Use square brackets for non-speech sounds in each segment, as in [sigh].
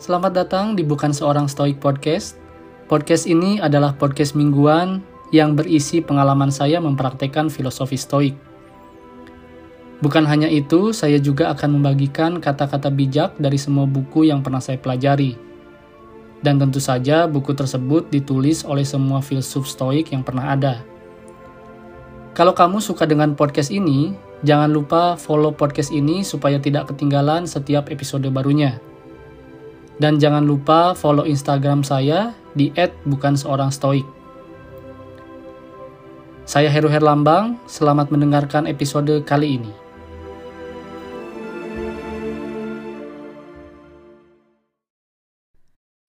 Selamat datang di Bukan Seorang Stoik Podcast. Podcast ini adalah podcast mingguan yang berisi pengalaman saya mempraktekkan filosofi stoik. Bukan hanya itu, saya juga akan membagikan kata-kata bijak dari semua buku yang pernah saya pelajari. Dan tentu saja buku tersebut ditulis oleh semua filsuf stoik yang pernah ada. Kalau kamu suka dengan podcast ini, jangan lupa follow podcast ini supaya tidak ketinggalan setiap episode barunya. Dan jangan lupa follow Instagram saya di @bukanseorangstoik. Saya Heru Herlambang, selamat mendengarkan episode kali ini.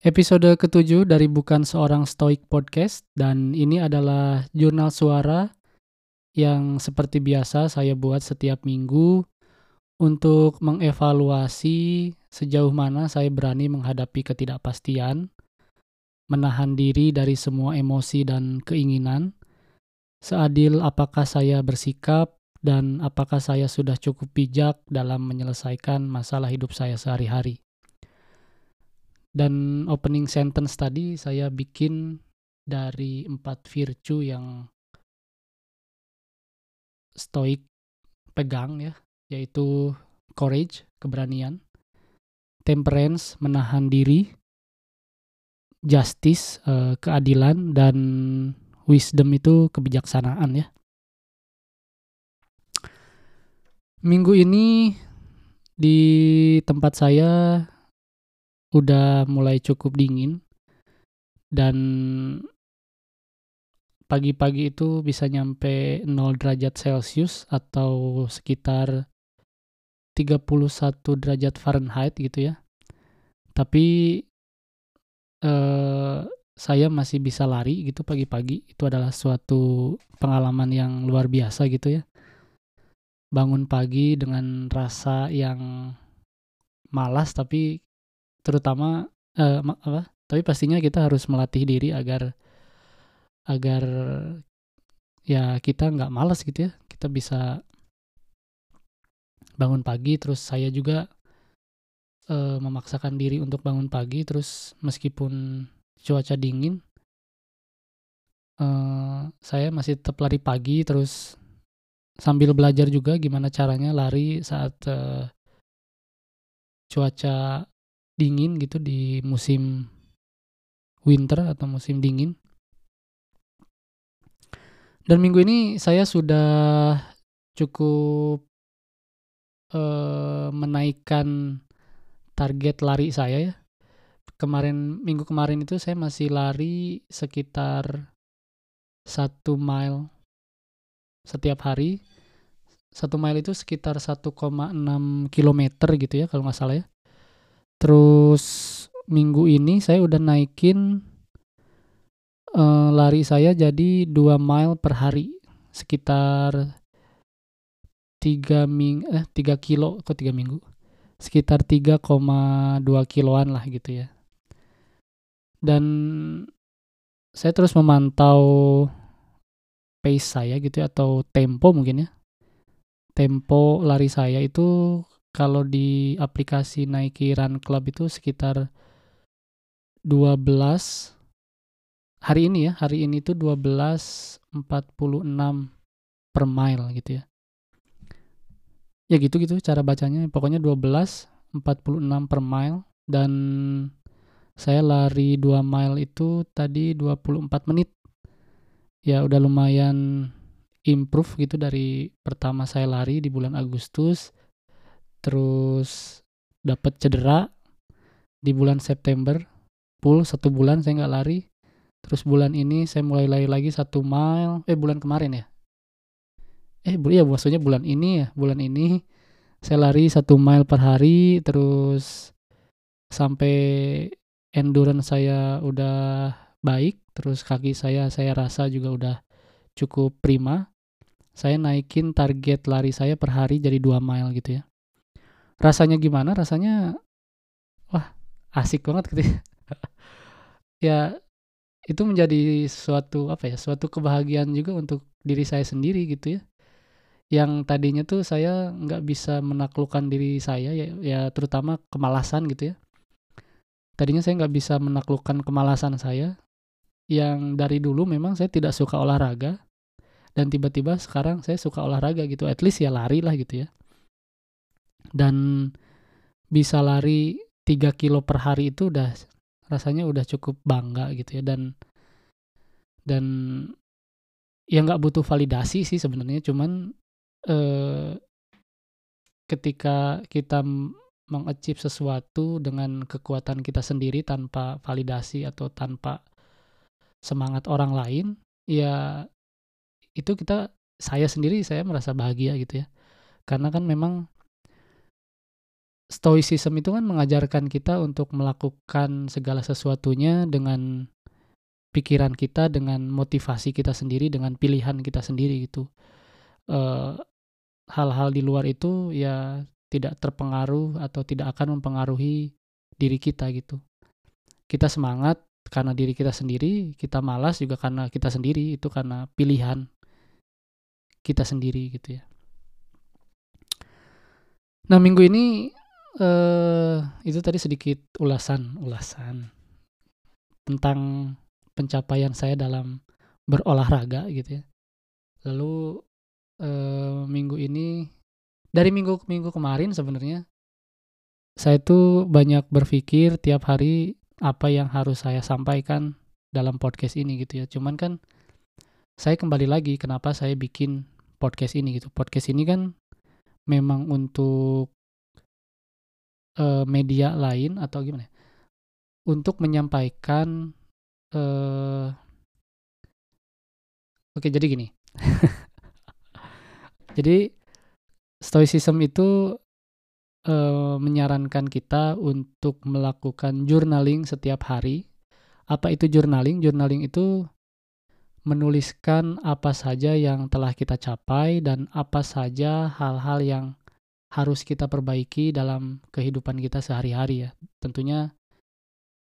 Episode ketujuh dari Bukan Seorang Stoik Podcast dan ini adalah jurnal suara yang seperti biasa saya buat setiap minggu untuk mengevaluasi sejauh mana saya berani menghadapi ketidakpastian, menahan diri dari semua emosi dan keinginan, seadil apakah saya bersikap dan apakah saya sudah cukup bijak dalam menyelesaikan masalah hidup saya sehari-hari. Dan opening sentence tadi saya bikin dari empat virtue yang stoik pegang ya, yaitu courage, keberanian, temperance, menahan diri, justice, uh, keadilan, dan wisdom itu kebijaksanaan ya. Minggu ini di tempat saya udah mulai cukup dingin dan pagi-pagi itu bisa nyampe 0 derajat Celcius atau sekitar 31 derajat Fahrenheit gitu ya. Tapi eh, saya masih bisa lari gitu pagi-pagi. Itu adalah suatu pengalaman yang luar biasa gitu ya. Bangun pagi dengan rasa yang malas tapi terutama uh, apa tapi pastinya kita harus melatih diri agar agar ya kita nggak malas gitu ya kita bisa bangun pagi terus saya juga uh, memaksakan diri untuk bangun pagi terus meskipun cuaca dingin uh, saya masih tetap lari pagi terus sambil belajar juga gimana caranya lari saat uh, cuaca dingin gitu di musim winter atau musim dingin. Dan minggu ini saya sudah cukup uh, menaikkan target lari saya ya. Kemarin minggu kemarin itu saya masih lari sekitar satu mile setiap hari. Satu mile itu sekitar 1,6 kilometer gitu ya kalau nggak salah ya. Terus minggu ini saya udah naikin uh, lari saya jadi 2 mile per hari. Sekitar 3 ming eh 3 kilo kok 3 minggu. Sekitar 3,2 kiloan lah gitu ya. Dan saya terus memantau pace saya gitu ya atau tempo mungkin ya. Tempo lari saya itu kalau di aplikasi Nike Run Club itu sekitar 12 hari ini ya, hari ini tuh 12.46 per mile gitu ya. Ya gitu gitu cara bacanya. Pokoknya 12.46 per mile. Dan saya lari 2 mile itu tadi 24 menit. Ya udah lumayan improve gitu dari pertama saya lari di bulan Agustus. Terus dapat cedera di bulan September. Full satu bulan saya nggak lari. Terus bulan ini saya mulai lari lagi satu mile. Eh bulan kemarin ya eh ya maksudnya bulan ini ya bulan ini saya lari satu mile per hari terus sampai endurance saya udah baik terus kaki saya saya rasa juga udah cukup prima. Saya naikin target lari saya per hari jadi 2 mile gitu ya. Rasanya gimana? Rasanya wah asik banget gitu ya, [laughs] ya itu menjadi suatu apa ya suatu kebahagiaan juga untuk diri saya sendiri gitu ya yang tadinya tuh saya nggak bisa menaklukkan diri saya ya, ya terutama kemalasan gitu ya. Tadinya saya nggak bisa menaklukkan kemalasan saya. Yang dari dulu memang saya tidak suka olahraga. Dan tiba-tiba sekarang saya suka olahraga gitu at least ya lari lah gitu ya. Dan bisa lari 3 kilo per hari itu udah rasanya udah cukup bangga gitu ya. Dan dan ya nggak butuh validasi sih sebenarnya cuman eh, ketika kita mengachieve sesuatu dengan kekuatan kita sendiri tanpa validasi atau tanpa semangat orang lain ya itu kita saya sendiri saya merasa bahagia gitu ya. Karena kan memang stoicism itu kan mengajarkan kita untuk melakukan segala sesuatunya dengan pikiran kita dengan motivasi kita sendiri dengan pilihan kita sendiri gitu hal-hal di luar itu ya tidak terpengaruh atau tidak akan mempengaruhi diri kita gitu kita semangat karena diri kita sendiri kita malas juga karena kita sendiri itu karena pilihan kita sendiri gitu ya. Nah minggu ini uh, itu tadi sedikit ulasan ulasan tentang pencapaian saya dalam berolahraga gitu ya. Lalu uh, minggu ini dari minggu minggu kemarin sebenarnya saya tuh banyak berpikir tiap hari apa yang harus saya sampaikan dalam podcast ini gitu ya. Cuman kan saya kembali lagi kenapa saya bikin podcast ini gitu. Podcast ini kan memang untuk uh, media lain atau gimana? Ya, untuk menyampaikan uh, Oke, jadi gini. [laughs] jadi stoicism itu uh, menyarankan kita untuk melakukan journaling setiap hari. Apa itu journaling? Journaling itu menuliskan apa saja yang telah kita capai dan apa saja hal-hal yang harus kita perbaiki dalam kehidupan kita sehari-hari ya. Tentunya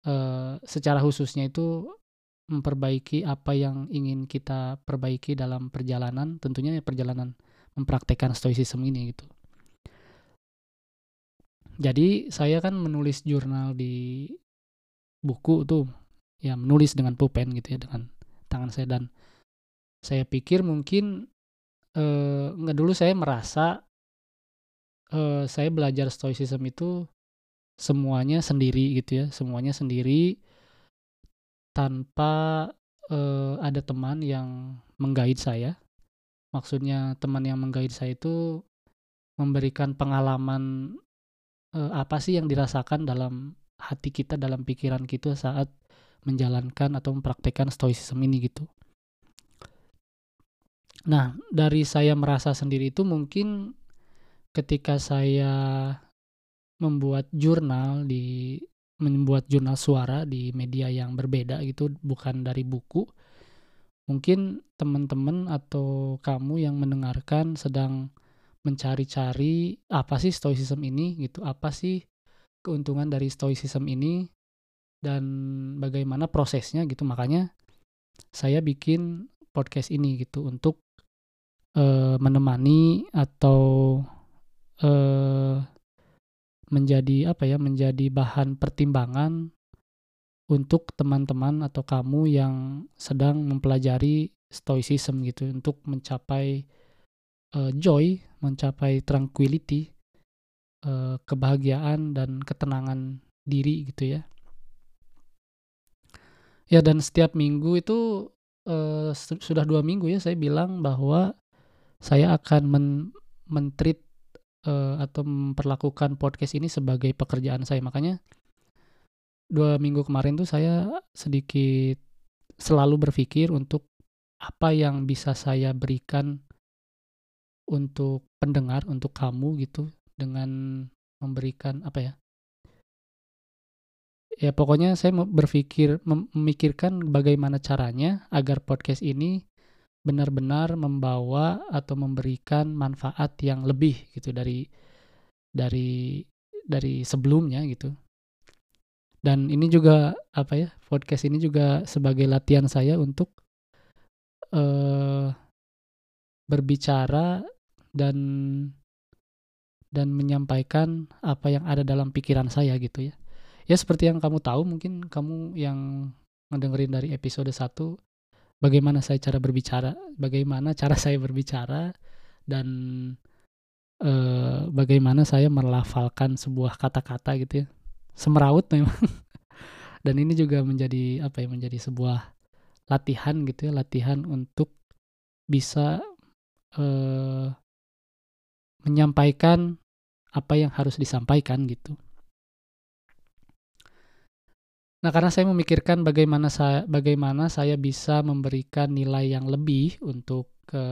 eh, secara khususnya itu memperbaiki apa yang ingin kita perbaiki dalam perjalanan, tentunya perjalanan mempraktekkan stoicism ini gitu. Jadi saya kan menulis jurnal di buku tuh, ya menulis dengan pulpen gitu ya dengan tangan saya dan saya pikir mungkin eh, dulu saya merasa eh, saya belajar stoicism itu semuanya sendiri gitu ya semuanya sendiri tanpa eh, ada teman yang menggait saya maksudnya teman yang menggait saya itu memberikan pengalaman eh, apa sih yang dirasakan dalam hati kita dalam pikiran kita saat menjalankan atau mempraktekkan stoicism ini gitu. Nah, dari saya merasa sendiri itu mungkin ketika saya membuat jurnal di membuat jurnal suara di media yang berbeda gitu, bukan dari buku. Mungkin teman-teman atau kamu yang mendengarkan sedang mencari-cari apa sih stoicism ini gitu, apa sih keuntungan dari stoicism ini dan bagaimana prosesnya gitu. Makanya saya bikin podcast ini gitu untuk uh, menemani atau uh, menjadi apa ya menjadi bahan pertimbangan untuk teman-teman atau kamu yang sedang mempelajari stoicism gitu untuk mencapai uh, joy mencapai tranquility uh, kebahagiaan dan ketenangan diri gitu ya Ya dan setiap minggu itu uh, sudah dua minggu ya saya bilang bahwa saya akan men mentreat uh, atau memperlakukan podcast ini sebagai pekerjaan saya. Makanya dua minggu kemarin tuh saya sedikit selalu berpikir untuk apa yang bisa saya berikan untuk pendengar, untuk kamu gitu dengan memberikan apa ya ya pokoknya saya berpikir memikirkan bagaimana caranya agar podcast ini benar-benar membawa atau memberikan manfaat yang lebih gitu dari dari dari sebelumnya gitu. Dan ini juga apa ya podcast ini juga sebagai latihan saya untuk uh, berbicara dan dan menyampaikan apa yang ada dalam pikiran saya gitu ya ya seperti yang kamu tahu mungkin kamu yang ngedengerin dari episode 1 bagaimana saya cara berbicara, bagaimana cara [laughs] saya berbicara dan eh, bagaimana saya melafalkan sebuah kata-kata gitu ya. Semeraut memang. [laughs] dan ini juga menjadi apa ya menjadi sebuah latihan gitu ya, latihan untuk bisa eh, menyampaikan apa yang harus disampaikan gitu. Nah, karena saya memikirkan bagaimana saya bagaimana saya bisa memberikan nilai yang lebih untuk ke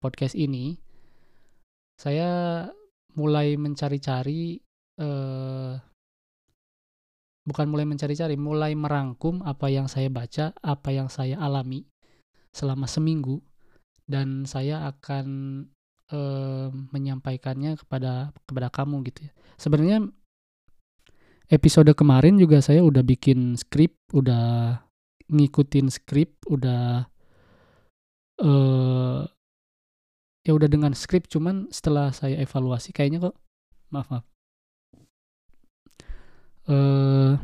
podcast ini, saya mulai mencari-cari eh, bukan mulai mencari-cari, mulai merangkum apa yang saya baca, apa yang saya alami selama seminggu dan saya akan eh, menyampaikannya kepada kepada kamu gitu ya. Sebenarnya episode kemarin juga saya udah bikin skrip, udah ngikutin skrip, udah uh, ya udah dengan skrip cuman setelah saya evaluasi kayaknya kok maaf maaf uh,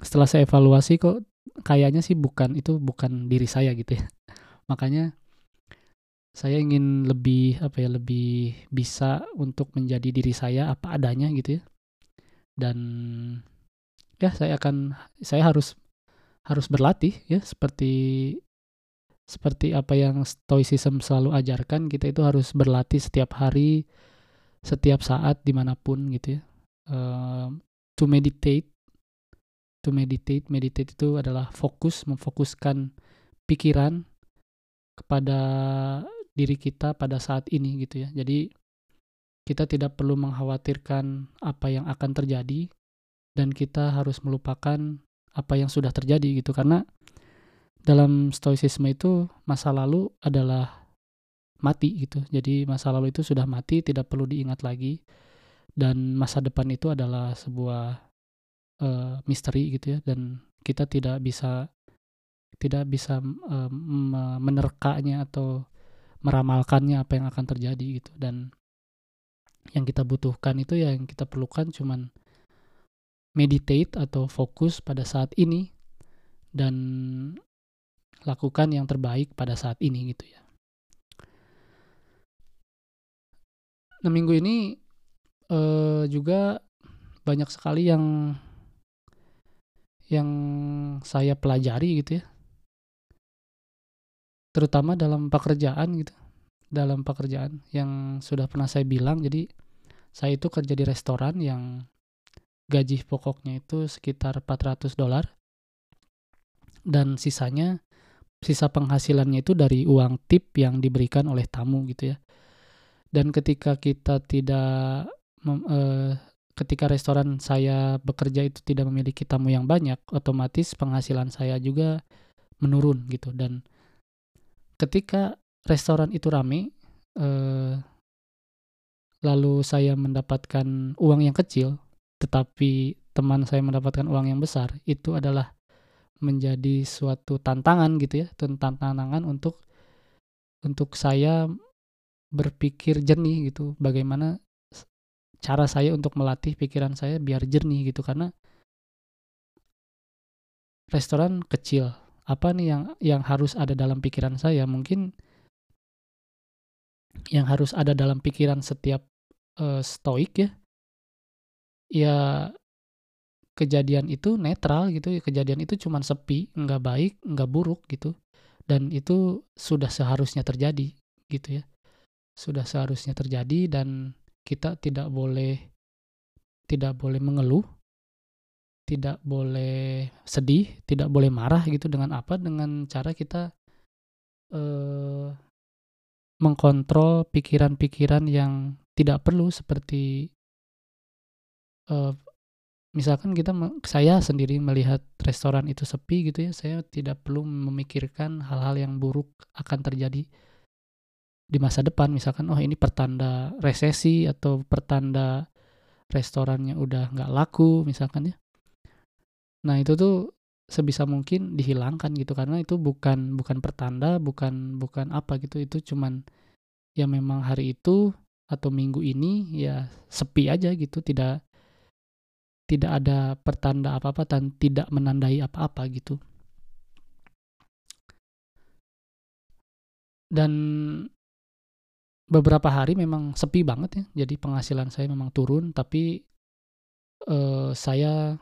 setelah saya evaluasi kok kayaknya sih bukan itu bukan diri saya gitu ya. [laughs] Makanya saya ingin lebih apa ya lebih bisa untuk menjadi diri saya apa adanya gitu ya. Dan ya saya akan saya harus harus berlatih ya seperti seperti apa yang stoicism selalu ajarkan kita itu harus berlatih setiap hari setiap saat di mana pun gitu ya. Uh, to meditate to meditate. Meditate itu adalah fokus memfokuskan pikiran kepada diri kita pada saat ini gitu ya. Jadi kita tidak perlu mengkhawatirkan apa yang akan terjadi dan kita harus melupakan apa yang sudah terjadi gitu. Karena dalam stoicisme itu masa lalu adalah mati gitu. Jadi masa lalu itu sudah mati, tidak perlu diingat lagi dan masa depan itu adalah sebuah uh, misteri gitu ya dan kita tidak bisa tidak bisa uh, menerkanya atau meramalkannya apa yang akan terjadi gitu dan yang kita butuhkan itu ya yang kita perlukan cuman meditate atau fokus pada saat ini dan lakukan yang terbaik pada saat ini gitu ya. Nah minggu ini uh, juga banyak sekali yang yang saya pelajari gitu ya, terutama dalam pekerjaan gitu dalam pekerjaan yang sudah pernah saya bilang. Jadi saya itu kerja di restoran yang gaji pokoknya itu sekitar 400 dolar. Dan sisanya sisa penghasilannya itu dari uang tip yang diberikan oleh tamu gitu ya. Dan ketika kita tidak eh, ketika restoran saya bekerja itu tidak memiliki tamu yang banyak otomatis penghasilan saya juga menurun gitu. Dan ketika restoran itu rame, eh, lalu saya mendapatkan uang yang kecil, tetapi teman saya mendapatkan uang yang besar, itu adalah menjadi suatu tantangan gitu ya, tantangan untuk untuk saya berpikir jernih gitu, bagaimana cara saya untuk melatih pikiran saya biar jernih gitu karena restoran kecil. Apa nih yang yang harus ada dalam pikiran saya? Mungkin yang harus ada dalam pikiran setiap uh, stoik ya ya kejadian itu netral gitu. Kejadian itu cuma sepi nggak baik nggak buruk gitu. Dan itu sudah seharusnya terjadi gitu ya. Sudah seharusnya terjadi dan kita tidak boleh tidak boleh mengeluh tidak boleh sedih tidak boleh marah gitu dengan apa? Dengan cara kita eh, mengkontrol pikiran-pikiran yang tidak perlu seperti uh, misalkan kita saya sendiri melihat restoran itu sepi gitu ya saya tidak perlu memikirkan hal-hal yang buruk akan terjadi di masa depan misalkan oh ini pertanda resesi atau pertanda restorannya udah nggak laku misalkan ya. Nah itu tuh sebisa mungkin dihilangkan gitu karena itu bukan bukan pertanda bukan bukan apa gitu. Itu cuman ya memang hari itu atau minggu ini ya sepi aja gitu. Tidak tidak ada pertanda apa-apa dan tidak menandai apa-apa gitu. Dan beberapa hari memang sepi banget ya, jadi penghasilan saya memang turun, tapi uh, saya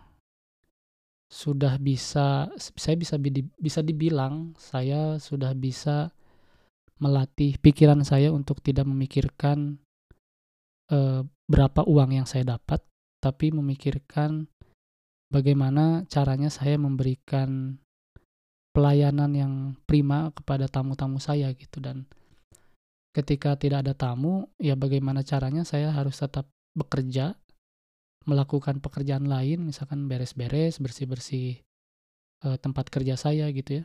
sudah bisa saya bisa bisa dibilang saya sudah bisa melatih pikiran saya untuk tidak memikirkan uh, berapa uang yang saya dapat, tapi memikirkan bagaimana caranya saya memberikan pelayanan yang prima kepada tamu-tamu saya gitu. Dan ketika tidak ada tamu ya bagaimana caranya saya harus tetap bekerja melakukan pekerjaan lain, misalkan beres-beres, bersih-bersih uh, tempat kerja saya gitu ya.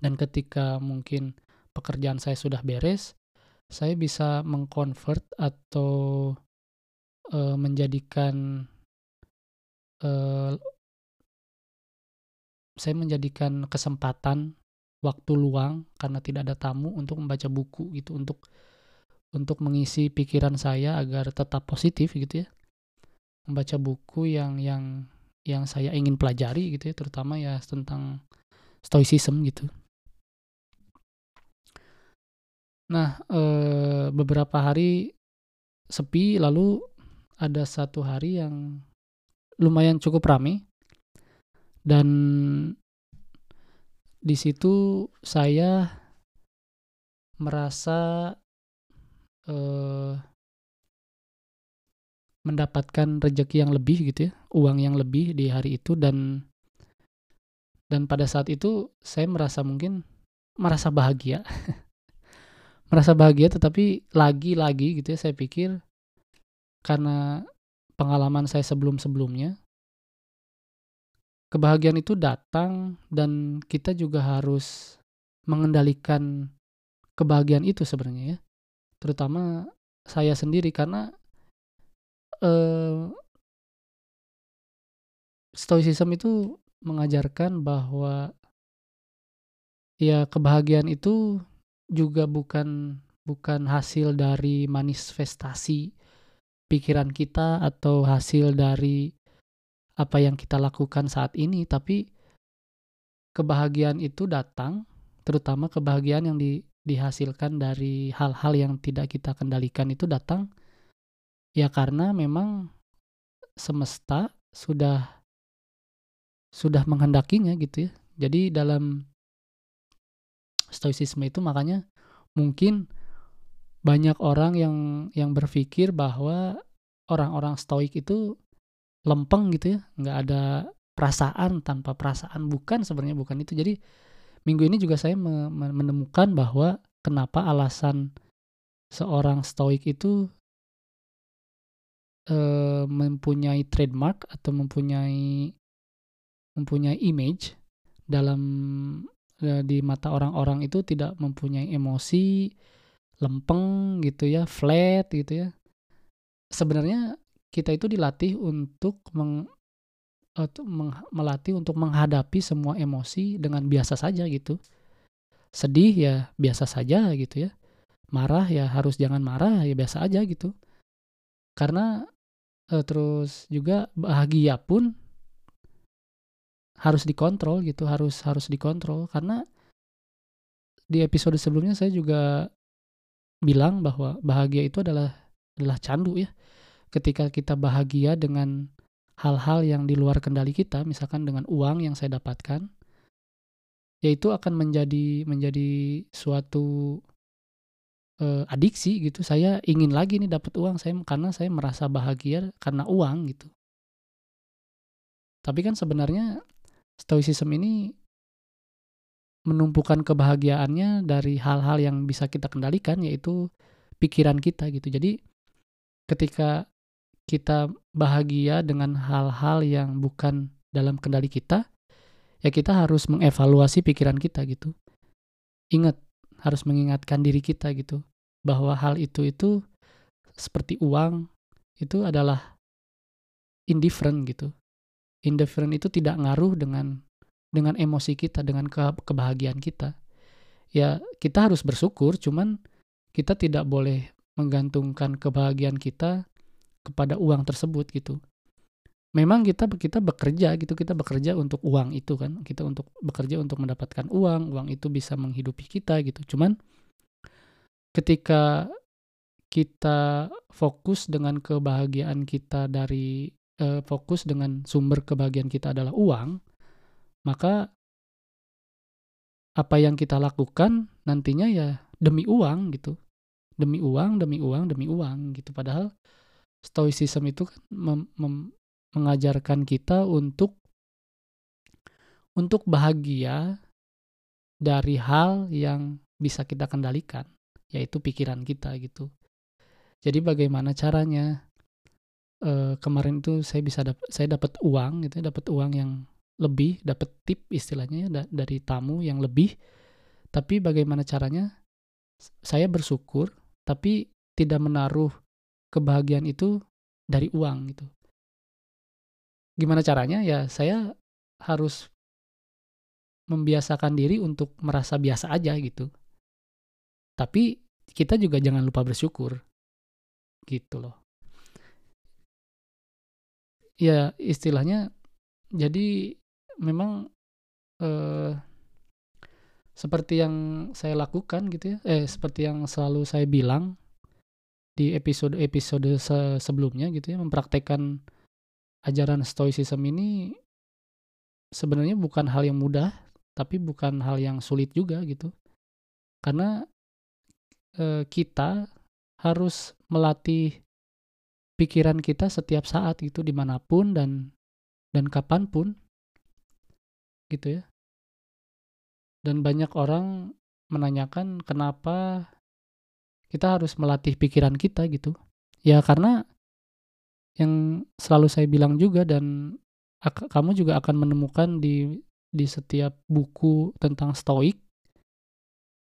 Dan ketika mungkin pekerjaan saya sudah beres, saya bisa mengkonvert atau uh, menjadikan uh, saya menjadikan kesempatan waktu luang karena tidak ada tamu untuk membaca buku gitu untuk untuk mengisi pikiran saya agar tetap positif gitu ya. Membaca buku yang yang yang saya ingin pelajari gitu ya terutama ya tentang stoicism gitu. Nah e, beberapa hari sepi lalu ada satu hari yang lumayan cukup ramai dan di situ saya merasa uh, mendapatkan rezeki yang lebih gitu ya, uang yang lebih di hari itu dan dan pada saat itu saya merasa mungkin merasa bahagia. [laughs] merasa bahagia tetapi lagi-lagi gitu ya saya pikir karena pengalaman saya sebelum-sebelumnya kebahagiaan itu datang dan kita juga harus mengendalikan kebahagiaan itu sebenarnya ya. Terutama saya sendiri karena uh, stoicism itu mengajarkan bahwa ya kebahagiaan itu juga bukan bukan hasil dari manifestasi pikiran kita atau hasil dari apa yang kita lakukan saat ini tapi kebahagiaan itu datang terutama kebahagiaan yang di dihasilkan dari hal-hal yang tidak kita kendalikan itu datang ya karena memang semesta sudah sudah menghendakinya gitu ya. Jadi dalam stoicisme itu makanya mungkin banyak orang yang yang berpikir bahwa orang-orang stoik itu lempeng gitu ya, nggak ada perasaan tanpa perasaan bukan sebenarnya bukan itu. Jadi minggu ini juga saya menemukan bahwa kenapa alasan seorang stoik itu e, mempunyai trademark atau mempunyai mempunyai image dalam e, di mata orang-orang itu tidak mempunyai emosi lempeng gitu ya, flat gitu ya. Sebenarnya kita itu dilatih untuk meng, atau melatih untuk menghadapi semua emosi dengan biasa saja gitu. Sedih ya biasa saja gitu ya. Marah ya harus jangan marah ya biasa aja gitu. Karena e, terus juga bahagia pun harus dikontrol gitu, harus harus dikontrol karena di episode sebelumnya saya juga bilang bahwa bahagia itu adalah adalah candu ya. Ketika kita bahagia dengan hal-hal yang di luar kendali kita, misalkan dengan uang yang saya dapatkan, yaitu akan menjadi menjadi suatu uh, adiksi gitu. Saya ingin lagi nih dapat uang saya karena saya merasa bahagia karena uang gitu. Tapi kan sebenarnya stoicism ini menumpukan kebahagiaannya dari hal-hal yang bisa kita kendalikan yaitu pikiran kita gitu. Jadi ketika kita bahagia dengan hal-hal yang bukan dalam kendali kita, ya kita harus mengevaluasi pikiran kita gitu. Ingat, harus mengingatkan diri kita gitu bahwa hal itu itu seperti uang itu adalah indifferent gitu. Indifferent itu tidak ngaruh dengan dengan emosi kita, dengan ke, kebahagiaan kita. Ya, kita harus bersyukur, cuman kita tidak boleh menggantungkan kebahagiaan kita kepada uang tersebut gitu. memang kita kita bekerja gitu. Kita bekerja untuk uang itu kan. Kita untuk bekerja untuk mendapatkan uang. Uang itu bisa menghidupi kita gitu. Cuman ketika kita fokus dengan kebahagiaan kita dari eh, fokus dengan sumber kebahagiaan kita adalah uang maka apa yang kita lakukan nantinya ya demi uang gitu. Demi uang demi uang demi uang gitu. Padahal stoicism itu kan mem, mem, mengajarkan kita untuk untuk bahagia dari hal yang bisa kita kendalikan, yaitu pikiran kita gitu. Jadi bagaimana caranya? E, kemarin itu saya bisa dap saya dapat uang gitu, ya, dapat uang yang lebih, dapat tip istilahnya ya da dari tamu yang lebih. Tapi bagaimana caranya? Saya bersyukur, tapi tidak menaruh kebahagiaan itu dari uang gitu. Gimana caranya? Ya saya harus membiasakan diri untuk merasa biasa aja gitu. Tapi kita juga jangan lupa bersyukur gitu loh. Ya istilahnya jadi memang eh, seperti yang saya lakukan gitu ya eh seperti yang selalu saya bilang di episode-episode se sebelumnya gitu ya mempraktekkan ajaran stoicism ini sebenarnya bukan hal yang mudah, tapi bukan hal yang sulit juga gitu. Karena e, kita harus melatih pikiran kita setiap saat itu di mana pun dan dan kapan pun gitu ya. Dan banyak orang menanyakan kenapa kita harus melatih pikiran kita gitu. Ya karena yang selalu saya bilang juga dan kamu juga akan menemukan di di setiap buku tentang stoik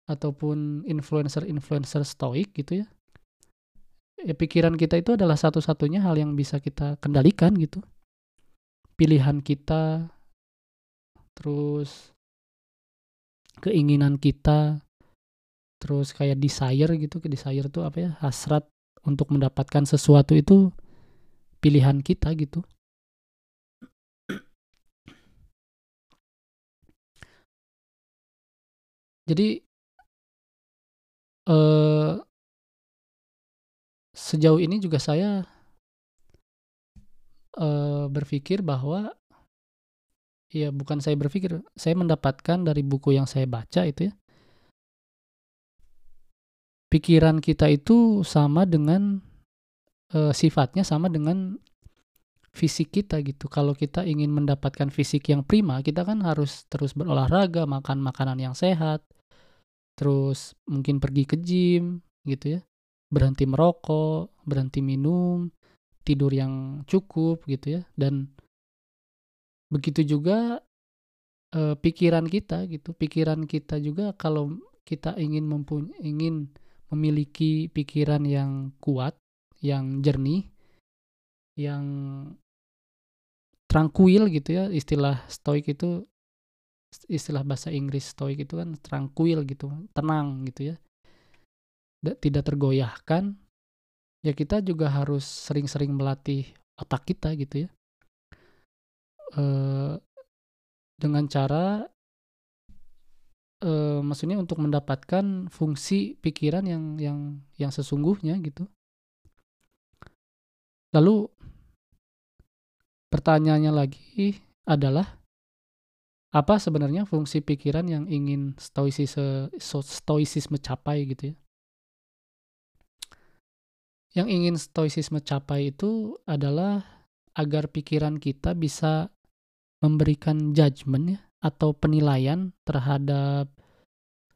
ataupun influencer-influencer stoik gitu ya. Ya pikiran kita itu adalah satu-satunya hal yang bisa kita kendalikan gitu. Pilihan kita terus keinginan kita terus kayak desire gitu, ke desire tuh apa ya? hasrat untuk mendapatkan sesuatu itu pilihan kita gitu. Jadi eh, sejauh ini juga saya eh, berpikir bahwa ya bukan saya berpikir, saya mendapatkan dari buku yang saya baca itu ya. Pikiran kita itu sama dengan uh, sifatnya sama dengan fisik kita gitu. Kalau kita ingin mendapatkan fisik yang prima, kita kan harus terus berolahraga, makan makanan yang sehat, terus mungkin pergi ke gym gitu ya. Berhenti merokok, berhenti minum, tidur yang cukup gitu ya. Dan begitu juga e, pikiran kita gitu. Pikiran kita juga kalau kita ingin mempunyai ingin memiliki pikiran yang kuat, yang jernih, yang tranquil gitu ya, istilah stoik itu istilah bahasa Inggris stoik itu kan tranquil gitu, tenang gitu ya. Tidak tergoyahkan. Ya kita juga harus sering-sering melatih otak kita gitu ya. E, dengan cara e, maksudnya untuk mendapatkan fungsi pikiran yang yang yang sesungguhnya gitu. Lalu pertanyaannya lagi adalah apa sebenarnya fungsi pikiran yang ingin stoicisme, stoicisme capai gitu ya? Yang ingin stoicisme capai itu adalah agar pikiran kita bisa memberikan judgement ya atau penilaian terhadap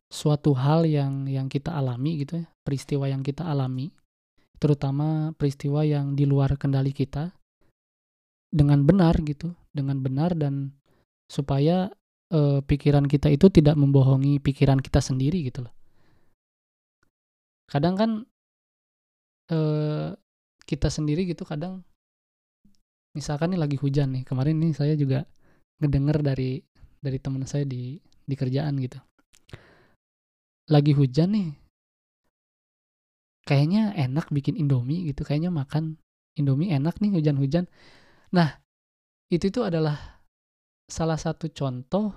suatu hal yang yang kita alami gitu ya, peristiwa yang kita alami terutama peristiwa yang di luar kendali kita dengan benar gitu, dengan benar dan supaya e, pikiran kita itu tidak membohongi pikiran kita sendiri gitu loh. Kadang kan e, kita sendiri gitu kadang misalkan nih lagi hujan nih. Kemarin nih saya juga ngedenger dari dari teman saya di di kerjaan gitu. Lagi hujan nih, kayaknya enak bikin Indomie gitu kayaknya makan Indomie enak nih hujan-hujan nah itu itu adalah salah satu contoh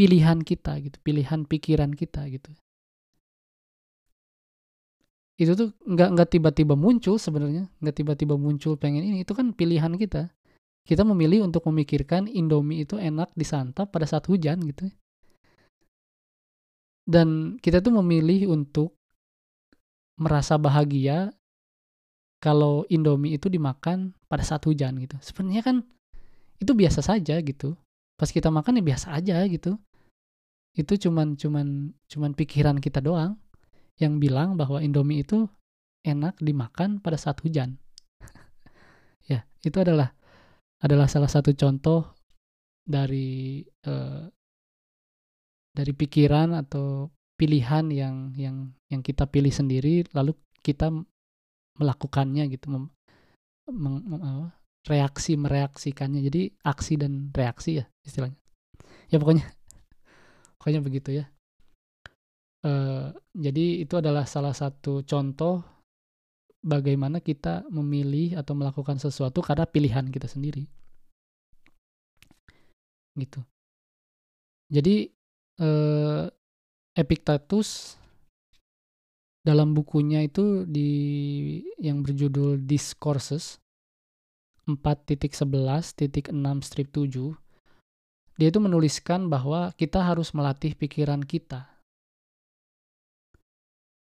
pilihan kita gitu, pilihan pikiran kita gitu. Itu tuh nggak nggak tiba-tiba muncul sebenarnya, nggak tiba-tiba muncul pengen ini, itu kan pilihan kita. Kita memilih untuk memikirkan Indomie itu enak disantap pada saat hujan gitu. Dan kita tuh memilih untuk merasa bahagia kalau Indomie itu dimakan pada saat hujan gitu. Sebenarnya kan itu biasa saja gitu. Pas kita makan ya biasa aja gitu. Itu cuman cuman cuman pikiran kita doang yang bilang bahwa Indomie itu enak dimakan pada saat hujan. [laughs] ya, itu adalah adalah salah satu contoh dari uh, dari pikiran atau pilihan yang yang yang kita pilih sendiri lalu kita melakukannya gitu mem, mem, mem, reaksi mereaksikannya. Jadi aksi dan reaksi ya istilahnya. Ya pokoknya. [laughs] Pokoknya begitu ya. Uh, jadi itu adalah salah satu contoh bagaimana kita memilih atau melakukan sesuatu karena pilihan kita sendiri. Gitu. Jadi uh, Epictetus dalam bukunya itu di yang berjudul Discourses 4.11.6 strip 7 dia itu menuliskan bahwa kita harus melatih pikiran kita.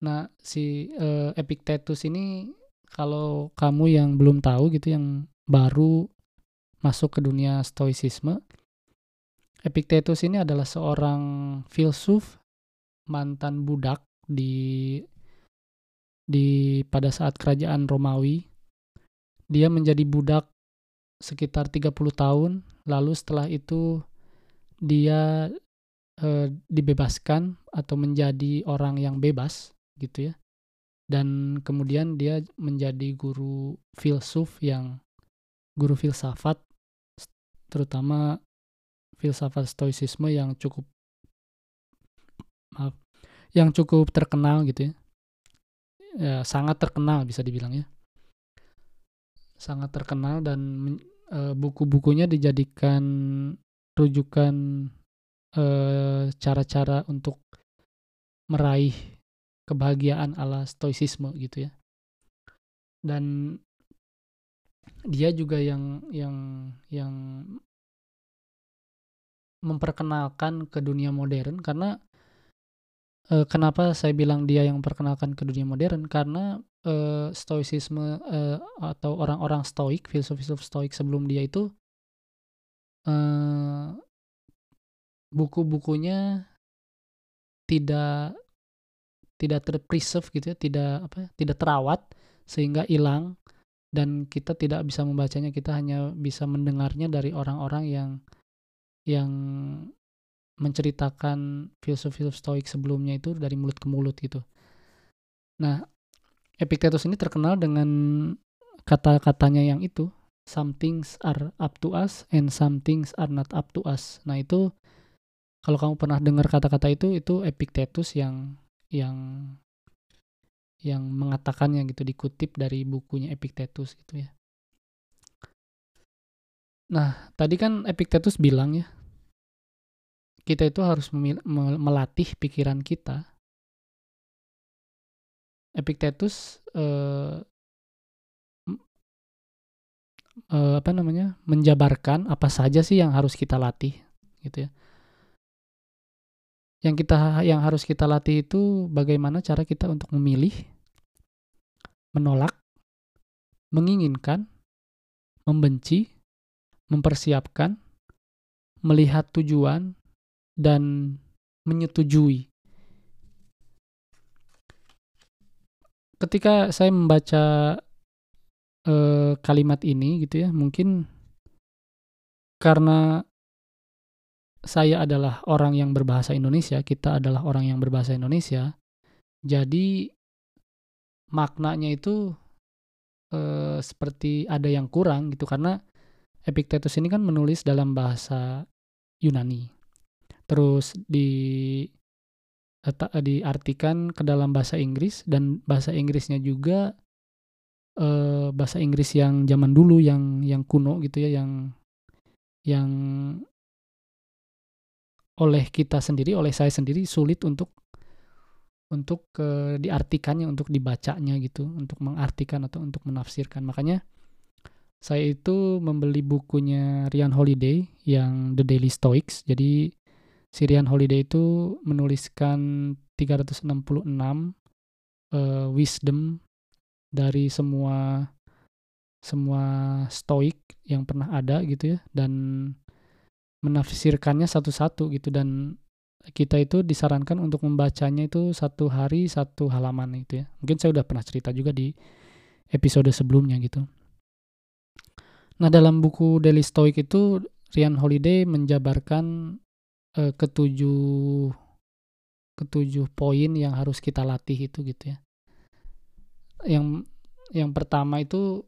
Nah, si uh, Epictetus ini kalau kamu yang belum tahu gitu yang baru masuk ke dunia stoicisme, Epictetus ini adalah seorang filsuf mantan budak di di pada saat kerajaan Romawi. Dia menjadi budak sekitar 30 tahun, lalu setelah itu dia e, dibebaskan atau menjadi orang yang bebas gitu ya. Dan kemudian dia menjadi guru filsuf yang guru filsafat terutama filsafat stoicisme yang cukup maaf yang cukup terkenal gitu ya. ya sangat terkenal bisa dibilang ya sangat terkenal dan e, buku-bukunya dijadikan rujukan cara-cara untuk meraih kebahagiaan ala stoicisme gitu ya dan dia juga yang yang yang memperkenalkan ke dunia modern karena uh, kenapa saya bilang dia yang memperkenalkan ke dunia modern? Karena uh, stoicisme uh, atau orang-orang stoik filsuf-filsuf stoik sebelum dia itu uh, buku-bukunya tidak tidak terpreserve gitu ya tidak apa ya, tidak terawat sehingga hilang dan kita tidak bisa membacanya kita hanya bisa mendengarnya dari orang-orang yang yang menceritakan filsuf-filsuf stoik sebelumnya itu dari mulut ke mulut gitu. Nah, Epictetus ini terkenal dengan kata-katanya yang itu, some things are up to us and some things are not up to us. Nah, itu kalau kamu pernah dengar kata-kata itu itu Epictetus yang yang yang mengatakannya gitu dikutip dari bukunya Epictetus gitu ya. Nah, tadi kan Epictetus bilang ya, kita itu harus melatih pikiran kita. Epictetus uh, uh, apa namanya menjabarkan apa saja sih yang harus kita latih gitu ya. Yang kita yang harus kita latih itu bagaimana cara kita untuk memilih, menolak, menginginkan, membenci, mempersiapkan, melihat tujuan, dan menyetujui. Ketika saya membaca uh, kalimat ini gitu ya, mungkin karena saya adalah orang yang berbahasa Indonesia, kita adalah orang yang berbahasa Indonesia, jadi maknanya itu uh, seperti ada yang kurang gitu karena Epictetus ini kan menulis dalam bahasa Yunani. Terus di diartikan ke dalam bahasa Inggris dan bahasa Inggrisnya juga uh, bahasa Inggris yang zaman dulu yang yang kuno gitu ya yang yang oleh kita sendiri oleh saya sendiri sulit untuk untuk uh, diartikannya untuk dibacanya gitu untuk mengartikan atau untuk menafsirkan. Makanya saya itu membeli bukunya Ryan Holiday yang The Daily Stoics. Jadi si Ryan Holiday itu menuliskan 366 uh, wisdom dari semua semua stoik yang pernah ada gitu ya dan menafsirkannya satu-satu gitu. Dan kita itu disarankan untuk membacanya itu satu hari satu halaman itu ya. Mungkin saya udah pernah cerita juga di episode sebelumnya gitu nah dalam buku Daily Stoic itu Ryan Holiday menjabarkan uh, ketujuh ketujuh poin yang harus kita latih itu gitu ya yang yang pertama itu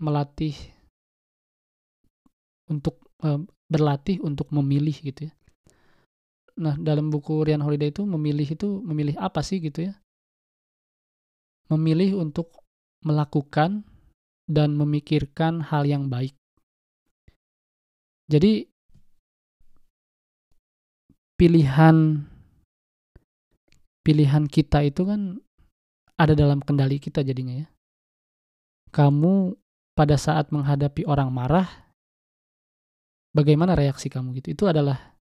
melatih untuk uh, berlatih untuk memilih gitu ya. Nah, dalam buku Ryan Holiday itu memilih itu memilih apa sih gitu ya? Memilih untuk melakukan dan memikirkan hal yang baik. Jadi pilihan pilihan kita itu kan ada dalam kendali kita jadinya ya. Kamu pada saat menghadapi orang marah, bagaimana reaksi kamu gitu? Itu adalah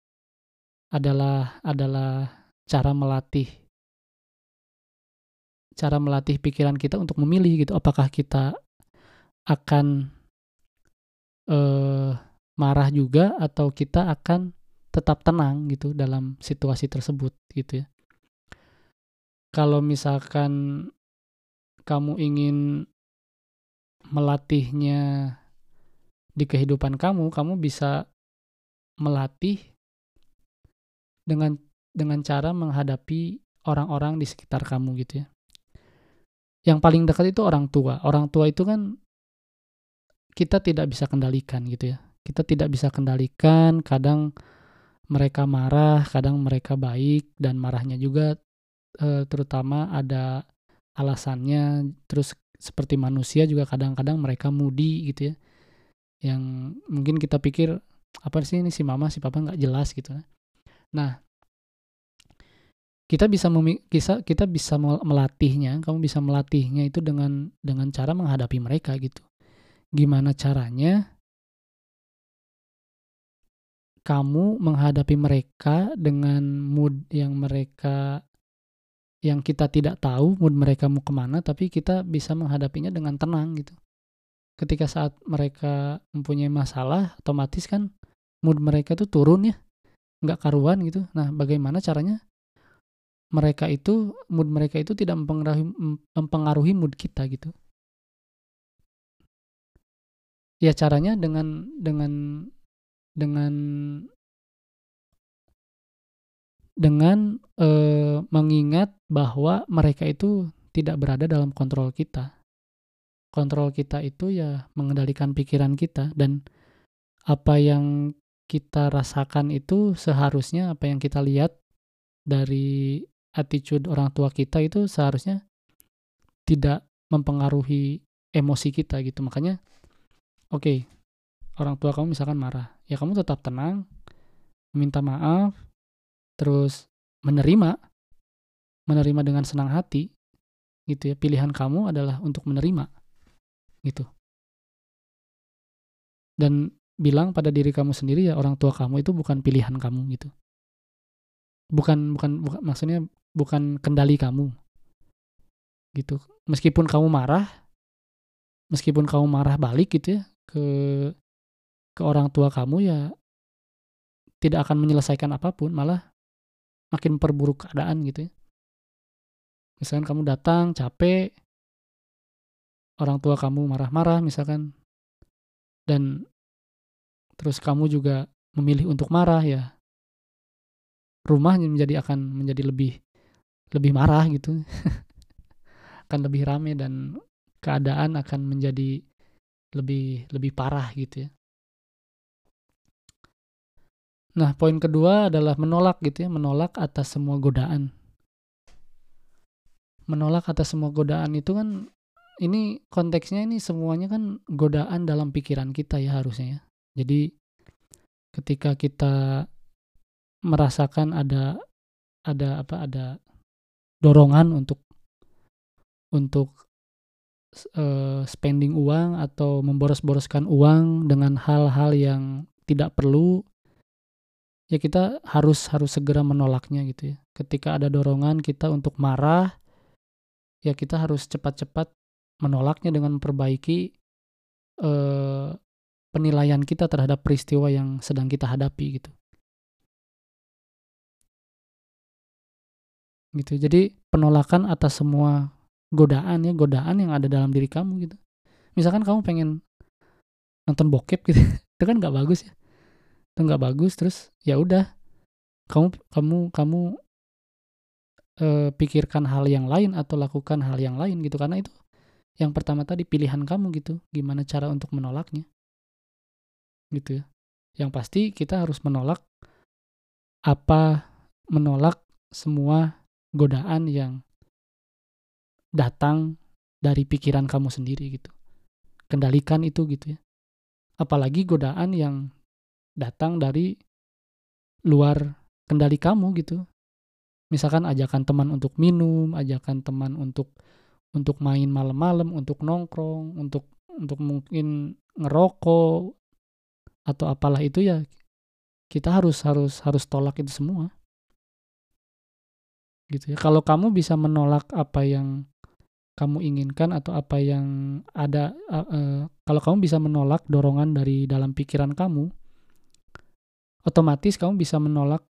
adalah adalah cara melatih cara melatih pikiran kita untuk memilih gitu. Apakah kita akan uh, marah juga atau kita akan tetap tenang gitu dalam situasi tersebut gitu ya kalau misalkan kamu ingin melatihnya di kehidupan kamu, kamu bisa melatih dengan dengan cara menghadapi orang-orang di sekitar kamu gitu ya. Yang paling dekat itu orang tua. Orang tua itu kan kita tidak bisa kendalikan gitu ya. Kita tidak bisa kendalikan, kadang mereka marah, kadang mereka baik dan marahnya juga uh, terutama ada alasannya. Terus seperti manusia juga kadang-kadang mereka mudi gitu ya. Yang mungkin kita pikir apa sih ini si mama si papa nggak jelas gitu nah kita bisa kita kita bisa melatihnya kamu bisa melatihnya itu dengan dengan cara menghadapi mereka gitu gimana caranya kamu menghadapi mereka dengan mood yang mereka yang kita tidak tahu mood mereka mau ke mana, tapi kita bisa menghadapinya dengan tenang gitu. Ketika saat mereka mempunyai masalah, otomatis kan mood mereka itu turun ya, nggak karuan gitu. Nah, bagaimana caranya mereka itu mood mereka itu tidak mempengaruhi, mempengaruhi mood kita gitu. Ya caranya dengan dengan dengan dengan e, mengingat bahwa mereka itu tidak berada dalam kontrol kita. Kontrol kita itu ya mengendalikan pikiran kita dan apa yang kita rasakan itu seharusnya apa yang kita lihat dari attitude orang tua kita itu seharusnya tidak mempengaruhi emosi kita gitu. Makanya oke, okay, orang tua kamu misalkan marah, ya kamu tetap tenang, minta maaf, terus menerima menerima dengan senang hati gitu ya. Pilihan kamu adalah untuk menerima gitu. Dan bilang pada diri kamu sendiri ya orang tua kamu itu bukan pilihan kamu gitu. Bukan bukan bukan maksudnya bukan kendali kamu gitu. Meskipun kamu marah meskipun kamu marah balik gitu ya ke ke orang tua kamu ya tidak akan menyelesaikan apa pun malah makin perburuk keadaan gitu ya. Misalkan kamu datang capek, orang tua kamu marah-marah misalkan, dan terus kamu juga memilih untuk marah ya, rumah menjadi akan menjadi lebih lebih marah gitu, [laughs] akan lebih rame dan keadaan akan menjadi lebih lebih parah gitu ya. Nah, poin kedua adalah menolak gitu ya, menolak atas semua godaan. Menolak atas semua godaan itu kan ini konteksnya ini semuanya kan godaan dalam pikiran kita ya harusnya ya. Jadi ketika kita merasakan ada ada apa ada dorongan untuk untuk uh, spending uang atau memboros-boroskan uang dengan hal-hal yang tidak perlu ya kita harus harus segera menolaknya gitu ya. Ketika ada dorongan kita untuk marah ya kita harus cepat-cepat menolaknya dengan memperbaiki uh, penilaian kita terhadap peristiwa yang sedang kita hadapi gitu. Gitu. Jadi penolakan atas semua godaan ya, godaan yang ada dalam diri kamu gitu. Misalkan kamu pengen nonton bokep gitu, [laughs] itu kan nggak bagus ya. Itu nggak bagus terus ya udah kamu kamu kamu uh, pikirkan hal yang lain atau lakukan hal yang lain gitu karena itu yang pertama tadi pilihan kamu gitu gimana cara untuk menolaknya gitu ya yang pasti kita harus menolak apa menolak semua godaan yang datang dari pikiran kamu sendiri gitu kendalikan itu gitu ya apalagi godaan yang datang dari luar kendali kamu gitu misalkan ajakan teman untuk minum ajakan teman untuk untuk main malam-malam, untuk nongkrong, untuk untuk mungkin ngerokok atau apalah itu ya kita harus harus harus tolak itu semua. Gitu ya. Kalau kamu bisa menolak apa yang kamu inginkan atau apa yang ada uh, uh, kalau kamu bisa menolak dorongan dari dalam pikiran kamu otomatis kamu bisa menolak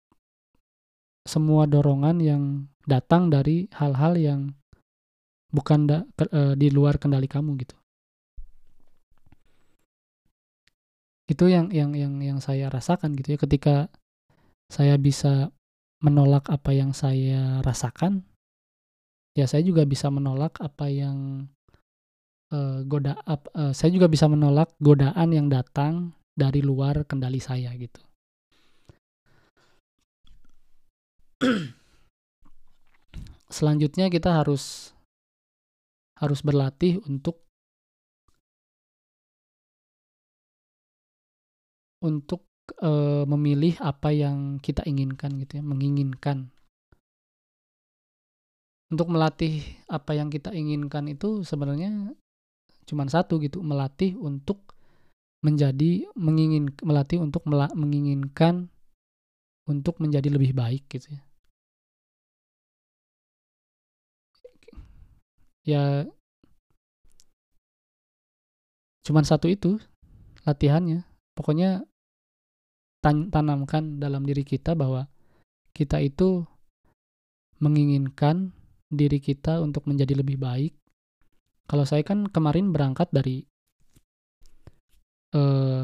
semua dorongan yang datang dari hal-hal yang bukan da, ke, uh, di luar kendali kamu gitu. Itu yang yang yang yang saya rasakan gitu ya. Ketika saya bisa menolak apa yang saya rasakan ya saya juga bisa menolak apa yang uh, goda uh, saya juga bisa menolak godaan yang datang dari luar kendali saya gitu selanjutnya kita harus harus berlatih untuk untuk e, memilih apa yang kita inginkan gitu ya, menginginkan. Untuk melatih apa yang kita inginkan itu sebenarnya cuma satu gitu, melatih untuk menjadi mengingin melatih untuk mela, menginginkan untuk menjadi lebih baik gitu ya. ya cuman satu itu latihannya pokoknya tan tanamkan dalam diri kita bahwa kita itu menginginkan diri kita untuk menjadi lebih baik kalau saya kan kemarin berangkat dari eh,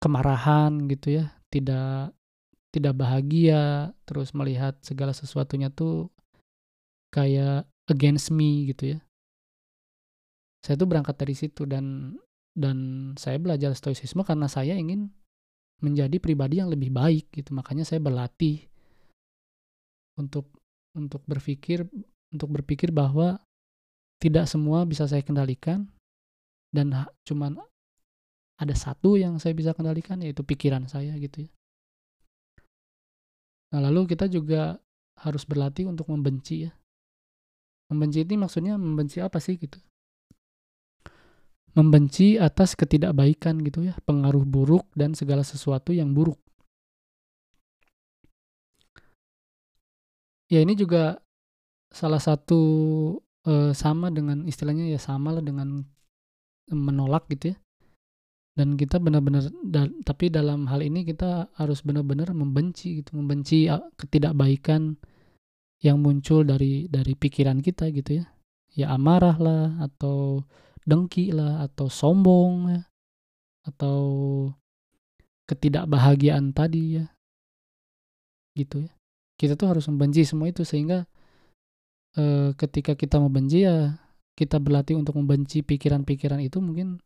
kemarahan gitu ya tidak tidak bahagia terus melihat segala sesuatunya tuh kayak against me gitu ya. Saya tuh berangkat dari situ dan dan saya belajar stoicisme karena saya ingin menjadi pribadi yang lebih baik gitu. Makanya saya berlatih untuk untuk berpikir untuk berpikir bahwa tidak semua bisa saya kendalikan dan cuman ada satu yang saya bisa kendalikan yaitu pikiran saya gitu ya. Nah, lalu kita juga harus berlatih untuk membenci ya. Membenci ini maksudnya membenci apa sih gitu? Membenci atas ketidakbaikan gitu ya, pengaruh buruk dan segala sesuatu yang buruk. Ya ini juga salah satu e, sama dengan istilahnya ya sama lah dengan menolak gitu ya. Dan kita benar-benar da, tapi dalam hal ini kita harus benar-benar membenci gitu, membenci ketidakbaikan yang muncul dari dari pikiran kita gitu ya ya amarah lah atau dengki lah atau sombong ya atau ketidakbahagiaan tadi ya gitu ya kita tuh harus membenci semua itu sehingga e, ketika kita membenci ya kita berlatih untuk membenci pikiran-pikiran itu mungkin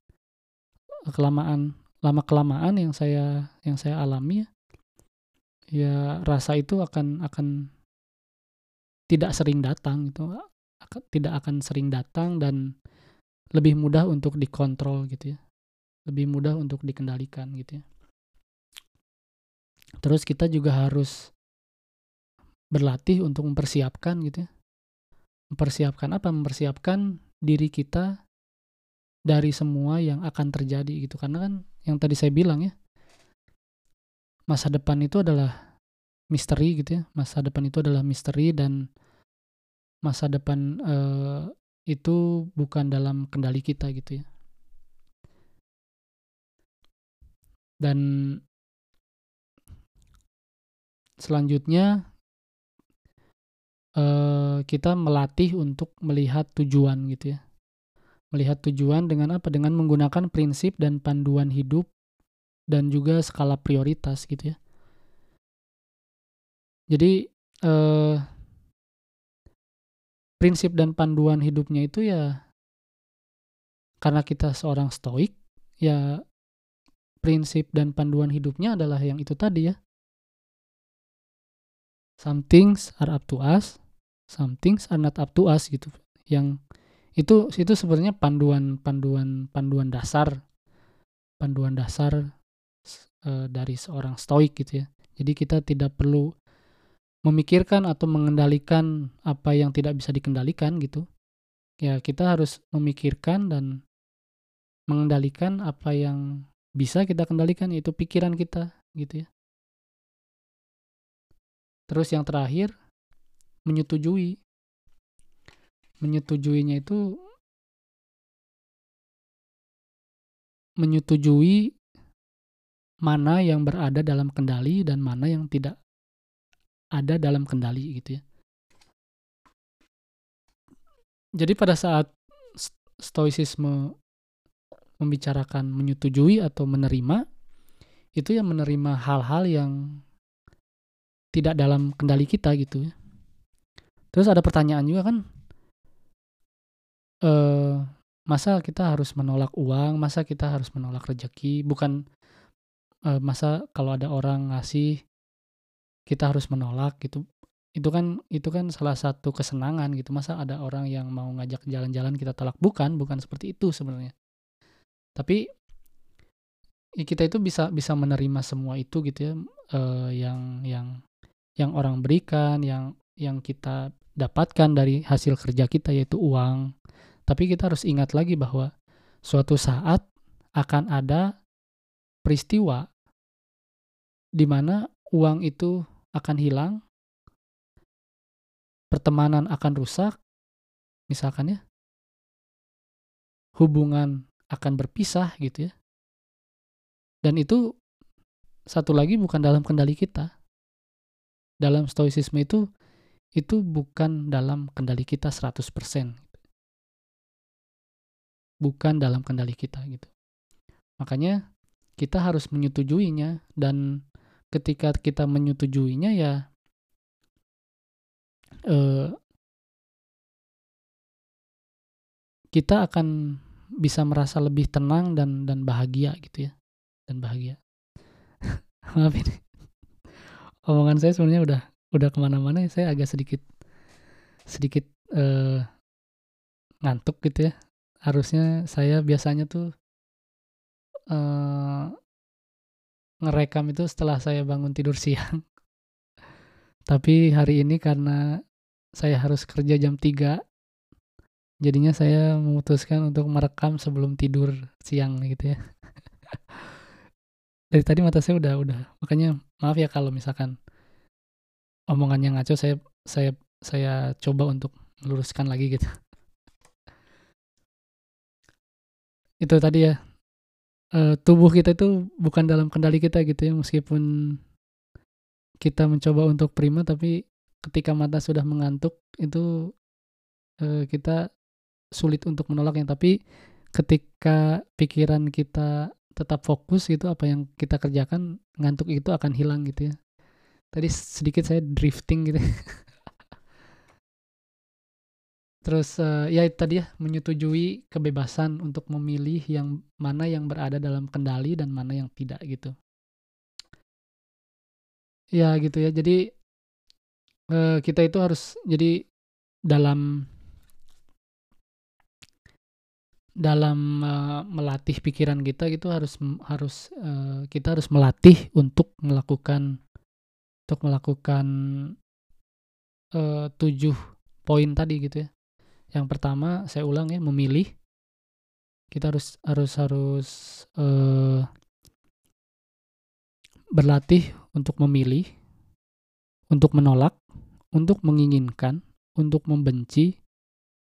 kelamaan lama kelamaan yang saya yang saya alami ya ya rasa itu akan akan tidak sering datang itu tidak akan sering datang dan lebih mudah untuk dikontrol gitu ya lebih mudah untuk dikendalikan gitu ya. Terus kita juga harus berlatih untuk mempersiapkan gitu ya. Mempersiapkan apa? Mempersiapkan diri kita dari semua yang akan terjadi gitu. Karena kan yang tadi saya bilang ya masa depan itu adalah misteri gitu ya. Masa depan itu adalah misteri dan masa depan uh, itu bukan dalam kendali kita gitu ya. Dan selanjutnya uh, kita melatih untuk melihat tujuan gitu ya. Melihat tujuan dengan apa? Dengan menggunakan prinsip dan panduan hidup dan juga skala prioritas gitu ya. Jadi uh, prinsip dan panduan hidupnya itu ya karena kita seorang stoik ya prinsip dan panduan hidupnya adalah yang itu tadi ya. Some things are up to us some things are not up to us gitu. Yang itu itu sebenarnya panduan panduan panduan dasar panduan dasar uh, dari seorang stoik gitu ya. Jadi kita tidak perlu memikirkan atau mengendalikan apa yang tidak bisa dikendalikan gitu. Ya kita harus memikirkan dan mengendalikan apa yang bisa kita kendalikan yaitu pikiran kita gitu ya. Terus yang terakhir menyetujui menyetujuinya itu menyetujui mana yang berada dalam kendali dan mana yang tidak ada dalam kendali gitu ya. Jadi pada saat stoicisme membicarakan menyetujui atau menerima itu yang menerima hal-hal yang tidak dalam kendali kita gitu ya. Terus ada pertanyaan juga kan, eh, masa kita harus menolak uang, masa kita harus menolak rezeki, bukan eh, masa kalau ada orang ngasih kita harus menolak gitu. Itu kan itu kan salah satu kesenangan gitu. Masa ada orang yang mau ngajak jalan-jalan kita tolak? Bukan bukan seperti itu sebenarnya. Tapi kita itu bisa bisa menerima semua itu gitu ya uh, yang yang yang orang berikan yang yang kita dapatkan dari hasil kerja kita yaitu uang tapi kita harus ingat lagi bahwa suatu saat akan ada peristiwa di mana uang itu akan hilang, pertemanan akan rusak, misalkan ya, hubungan akan berpisah gitu ya. Dan itu satu lagi bukan dalam kendali kita. Dalam stoicisme itu itu bukan dalam kendali kita 100%. Bukan dalam kendali kita gitu. Makanya kita harus menyetujuinya dan ketika kita menyetujuinya ya eh, kita akan bisa merasa lebih tenang dan dan bahagia gitu ya dan bahagia [laughs] maaf ini omongan saya sebenarnya udah udah ke mana-mana saya agak sedikit sedikit eh, ngantuk gitu ya harusnya saya biasanya tuh eh, ngerekam itu setelah saya bangun tidur siang. [laughs] Tapi hari ini karena saya harus kerja jam 3, jadinya saya memutuskan untuk merekam sebelum tidur siang gitu ya. [laughs] Dari tadi mata saya udah udah, makanya maaf ya kalau misalkan omongannya ngaco saya saya saya coba untuk meluruskan lagi gitu. Itu tadi ya uh, tubuh kita itu bukan dalam kendali kita gitu ya meskipun kita mencoba untuk prima tapi ketika mata sudah mengantuk itu uh, kita sulit untuk menolaknya tapi ketika pikiran kita tetap fokus gitu apa yang kita kerjakan ngantuk itu akan hilang gitu ya tadi sedikit saya drifting gitu [laughs] Terus uh, ya tadi ya menyetujui kebebasan untuk memilih yang mana yang berada dalam kendali dan mana yang tidak gitu. Ya gitu ya. Jadi uh, kita itu harus jadi dalam dalam uh, melatih pikiran kita gitu harus harus uh, kita harus melatih untuk melakukan untuk melakukan uh, tujuh poin tadi gitu ya. Yang pertama saya ulang ya memilih. Kita harus harus harus uh, berlatih untuk memilih, untuk menolak, untuk menginginkan, untuk membenci,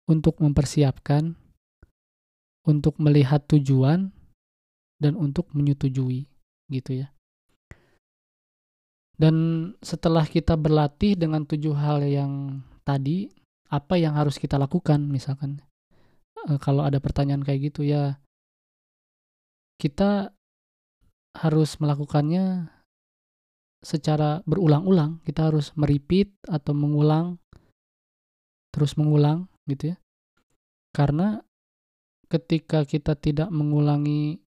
untuk mempersiapkan, untuk melihat tujuan dan untuk menyetujui gitu ya. Dan setelah kita berlatih dengan tujuh hal yang tadi, apa yang harus kita lakukan misalkan e, kalau ada pertanyaan kayak gitu ya kita harus melakukannya secara berulang-ulang. Kita harus meripit atau mengulang terus mengulang gitu ya. Karena ketika kita tidak mengulangi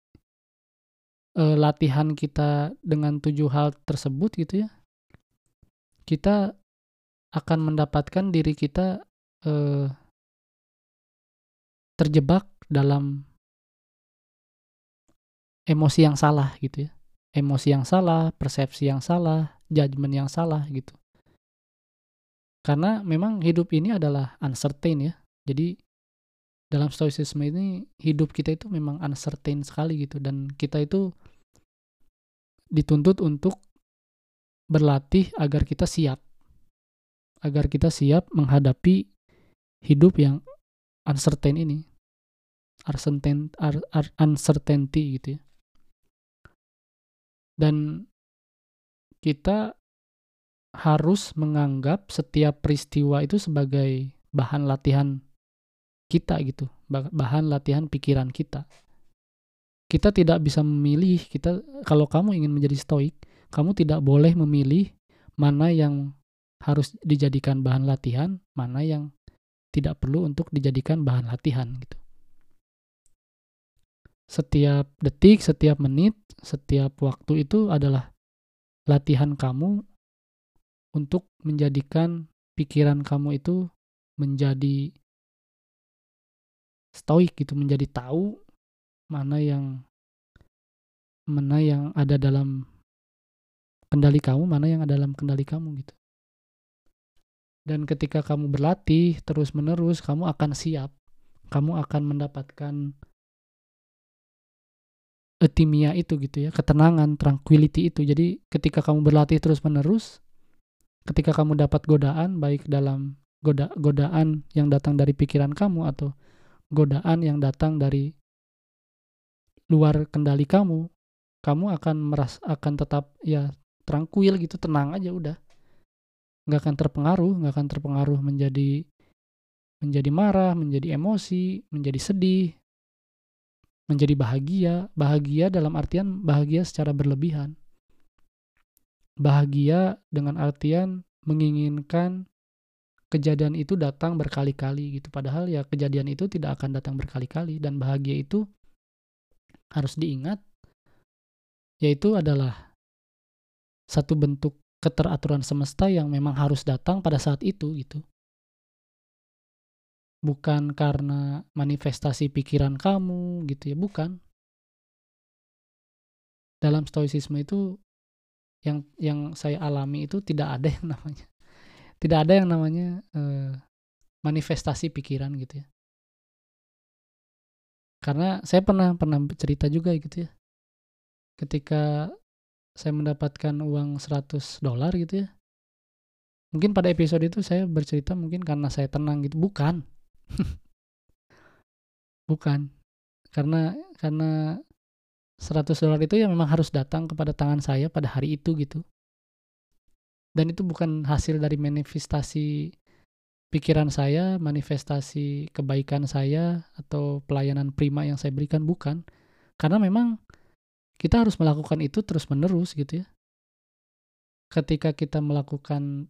uh, latihan kita dengan tujuh hal tersebut gitu ya, kita akan mendapatkan diri kita uh, terjebak dalam emosi yang salah gitu ya. Emosi yang salah, persepsi yang salah, judgement yang salah gitu. Karena memang hidup ini adalah uncertain ya. Jadi dalam stoicism ini hidup kita itu memang uncertain sekali gitu. Dan kita itu dituntut untuk berlatih agar kita siap. Agar kita siap menghadapi hidup yang uncertain ini. Uncertain uncertainty gitu ya. Dan kita harus menganggap setiap peristiwa itu sebagai bahan latihan kita gitu, bahan latihan pikiran kita. Kita tidak bisa memilih, kita kalau kamu ingin menjadi stoik, kamu tidak boleh memilih mana yang harus dijadikan bahan latihan, mana yang tidak perlu untuk dijadikan bahan latihan gitu. Setiap detik, setiap menit, setiap waktu itu adalah latihan kamu untuk menjadikan pikiran kamu itu menjadi stoik gitu menjadi tahu mana yang mana yang ada dalam kendali kamu mana yang ada dalam kendali kamu gitu. Dan ketika kamu berlatih terus menerus kamu akan siap. Kamu akan mendapatkan etimia itu gitu ya ketenangan tranquility itu. Jadi ketika kamu berlatih terus menerus ketika kamu dapat godaan baik dalam goda godaan yang datang dari pikiran kamu atau godaan yang datang dari luar kendali kamu, kamu akan meras akan tetap ya tranquil gitu, tenang aja udah. Nggak akan terpengaruh, nggak akan terpengaruh menjadi menjadi marah, menjadi emosi, menjadi sedih, menjadi bahagia. Bahagia dalam artian bahagia secara berlebihan. Bahagia dengan artian menginginkan kejadian itu datang berkali-kali gitu. Padahal ya kejadian itu tidak akan datang berkali-kali dan bahagia itu harus diingat yaitu adalah satu bentuk keteraturan semesta yang memang harus datang pada saat itu gitu. Bukan karena manifestasi pikiran kamu gitu ya, bukan. Dalam stoicisme itu yang yang saya alami itu tidak ada yang namanya tidak ada yang namanya uh, manifestasi pikiran gitu ya. Karena saya pernah pernah cerita juga gitu ya. Ketika saya mendapatkan uang 100 dolar gitu ya. Mungkin pada episode itu saya bercerita mungkin karena saya tenang gitu. Bukan. [laughs] Bukan. Karena karena 100 dolar itu ya memang harus datang kepada tangan saya pada hari itu gitu dan itu bukan hasil dari manifestasi pikiran saya, manifestasi kebaikan saya atau pelayanan prima yang saya berikan bukan. Karena memang kita harus melakukan itu terus-menerus gitu ya. Ketika kita melakukan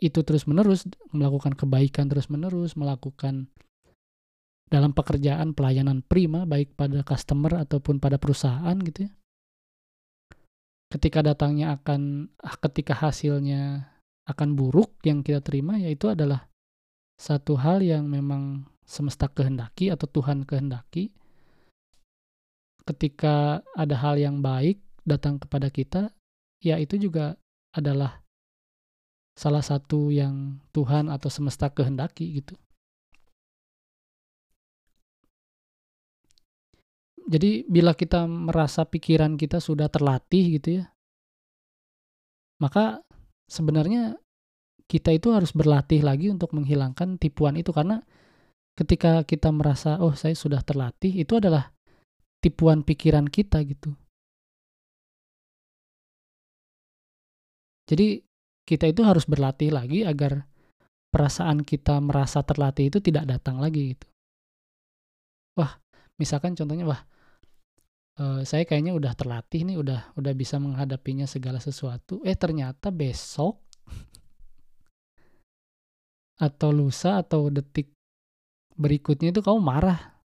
itu terus-menerus, melakukan kebaikan terus-menerus, melakukan dalam pekerjaan pelayanan prima baik pada customer ataupun pada perusahaan gitu ya ketika datangnya akan ah, ketika hasilnya akan buruk yang kita terima yaitu adalah satu hal yang memang semesta kehendaki atau Tuhan kehendaki. Ketika ada hal yang baik datang kepada kita ya itu juga adalah salah satu yang Tuhan atau semesta kehendaki gitu jadi bila kita merasa pikiran kita sudah terlatih gitu ya maka sebenarnya kita itu harus berlatih lagi untuk menghilangkan tipuan itu karena ketika kita merasa oh saya sudah terlatih itu adalah tipuan pikiran kita gitu. Jadi kita itu harus berlatih lagi agar perasaan kita merasa terlatih itu tidak datang lagi gitu. Wah, misalkan contohnya wah uh, saya kayaknya udah terlatih nih, udah udah bisa menghadapinya segala sesuatu. Eh ternyata besok atau lusa atau detik berikutnya itu kamu marah.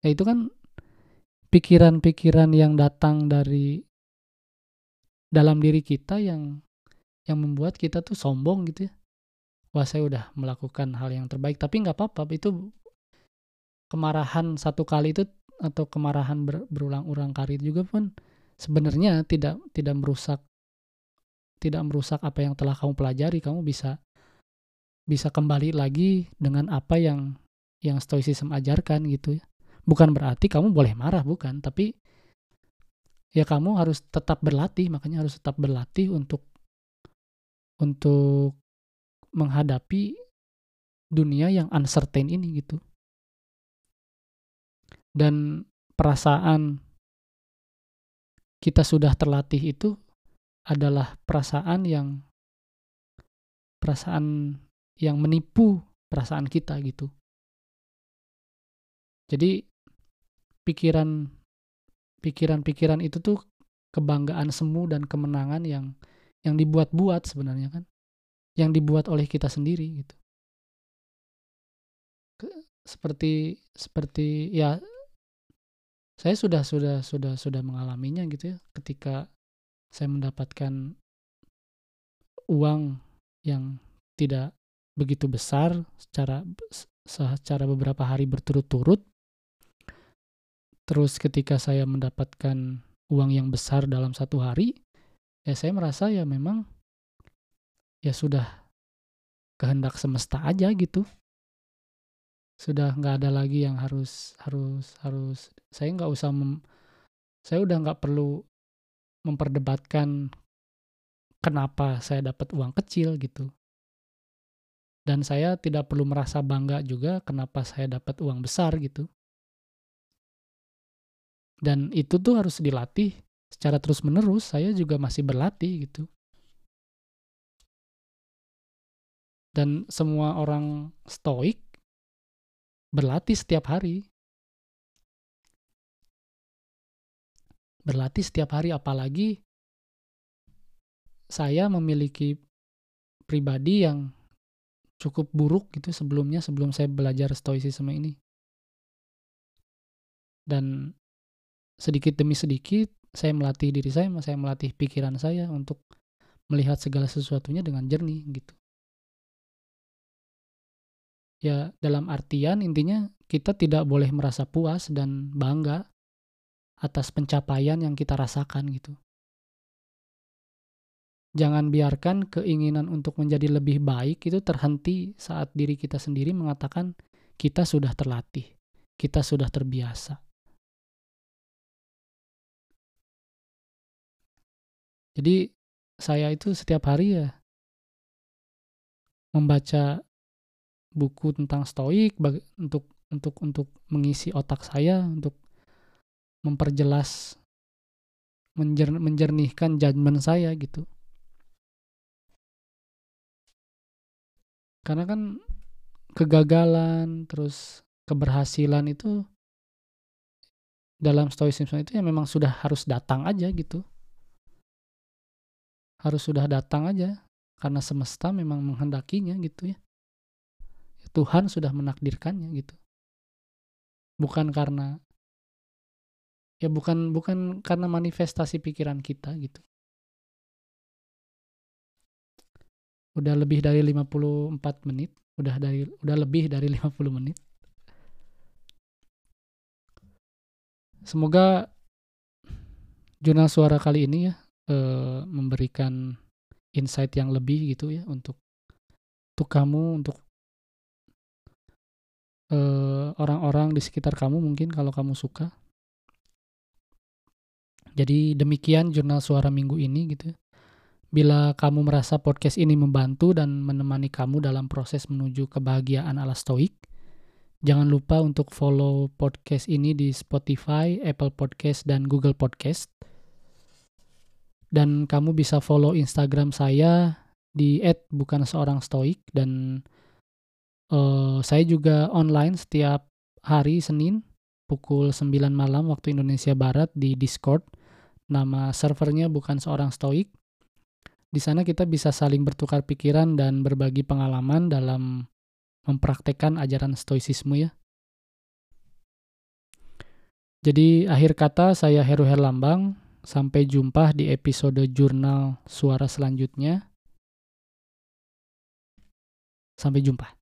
Ya itu kan pikiran-pikiran yang datang dari dalam diri kita yang yang membuat kita tuh sombong gitu ya. Wah saya udah melakukan hal yang terbaik, tapi nggak apa-apa. Itu kemarahan satu kali itu atau kemarahan ber, berulang-ulang kali juga pun sebenarnya tidak tidak merusak tidak merusak apa yang telah kamu pelajari. Kamu bisa bisa kembali lagi dengan apa yang yang stoicism ajarkan gitu ya. Bukan berarti kamu boleh marah bukan tapi ya kamu harus tetap berlatih makanya harus tetap berlatih untuk untuk menghadapi dunia yang uncertain ini gitu dan perasaan kita sudah terlatih itu adalah perasaan yang perasaan yang menipu perasaan kita gitu. Jadi pikiran pikiran-pikiran itu tuh kebanggaan semu dan kemenangan yang yang dibuat-buat sebenarnya kan. Yang dibuat oleh kita sendiri gitu. Seperti seperti ya saya sudah sudah sudah sudah mengalaminya gitu ya. Ketika saya mendapatkan uang yang tidak begitu besar secara secara beberapa hari berturut-turut terus ketika saya mendapatkan uang yang besar dalam satu hari ya saya merasa ya memang ya sudah kehendak semesta aja gitu sudah nggak ada lagi yang harus harus harus. Saya nggak usah mem, saya udah nggak perlu memperdebatkan kenapa saya dapat uang kecil gitu. Dan saya tidak perlu merasa bangga juga kenapa saya dapat uang besar gitu. Dan itu tuh harus dilatih secara terus menerus saya juga masih berlatih gitu. Dan semua orang stoik berlatih setiap hari. Berlatih setiap hari apalagi saya memiliki pribadi yang cukup buruk gitu sebelumnya sebelum saya belajar stoicism ini. Dan sedikit demi sedikit saya melatih diri saya, saya melatih pikiran saya untuk melihat segala sesuatunya dengan jernih gitu ya dalam artian intinya kita tidak boleh merasa puas dan bangga atas pencapaian yang kita rasakan gitu. Jangan biarkan keinginan untuk menjadi lebih baik itu terhenti saat diri kita sendiri mengatakan kita sudah terlatih, kita sudah terbiasa. Jadi saya itu setiap hari ya membaca buku tentang stoik untuk untuk untuk mengisi otak saya untuk memperjelas menjer, menjernihkan judgement saya gitu. Karena kan kegagalan terus keberhasilan itu dalam stoicism itu ya memang sudah harus datang aja gitu. Harus sudah datang aja karena semesta memang menghendakinya gitu ya Tuhan sudah menakdirkannya gitu. Bukan karena ya bukan bukan karena manifestasi pikiran kita gitu. Udah lebih dari 54 menit, Udah dari udah lebih dari 50 menit. Semoga jurnal suara kali ini ya eh, memberikan insight yang lebih gitu ya untuk untuk kamu untuk eh, orang-orang di sekitar kamu mungkin kalau kamu suka. Jadi demikian jurnal suara minggu ini gitu. ya. Bila kamu merasa podcast ini membantu dan menemani kamu dalam proses menuju kebahagiaan ala stoik, jangan lupa untuk follow podcast ini di Spotify, Apple Podcast, dan Google Podcast. Dan kamu bisa follow Instagram saya di bukan seorang stoik dan eh, saya juga online setiap hari Senin pukul 9 malam waktu Indonesia Barat di Discord. Nama servernya bukan seorang stoik. Di sana kita bisa saling bertukar pikiran dan berbagi pengalaman dalam mempraktekkan ajaran stoicisme ya. Jadi akhir kata saya Heru Herlambang. Sampai jumpa di episode jurnal suara selanjutnya. Sampai jumpa.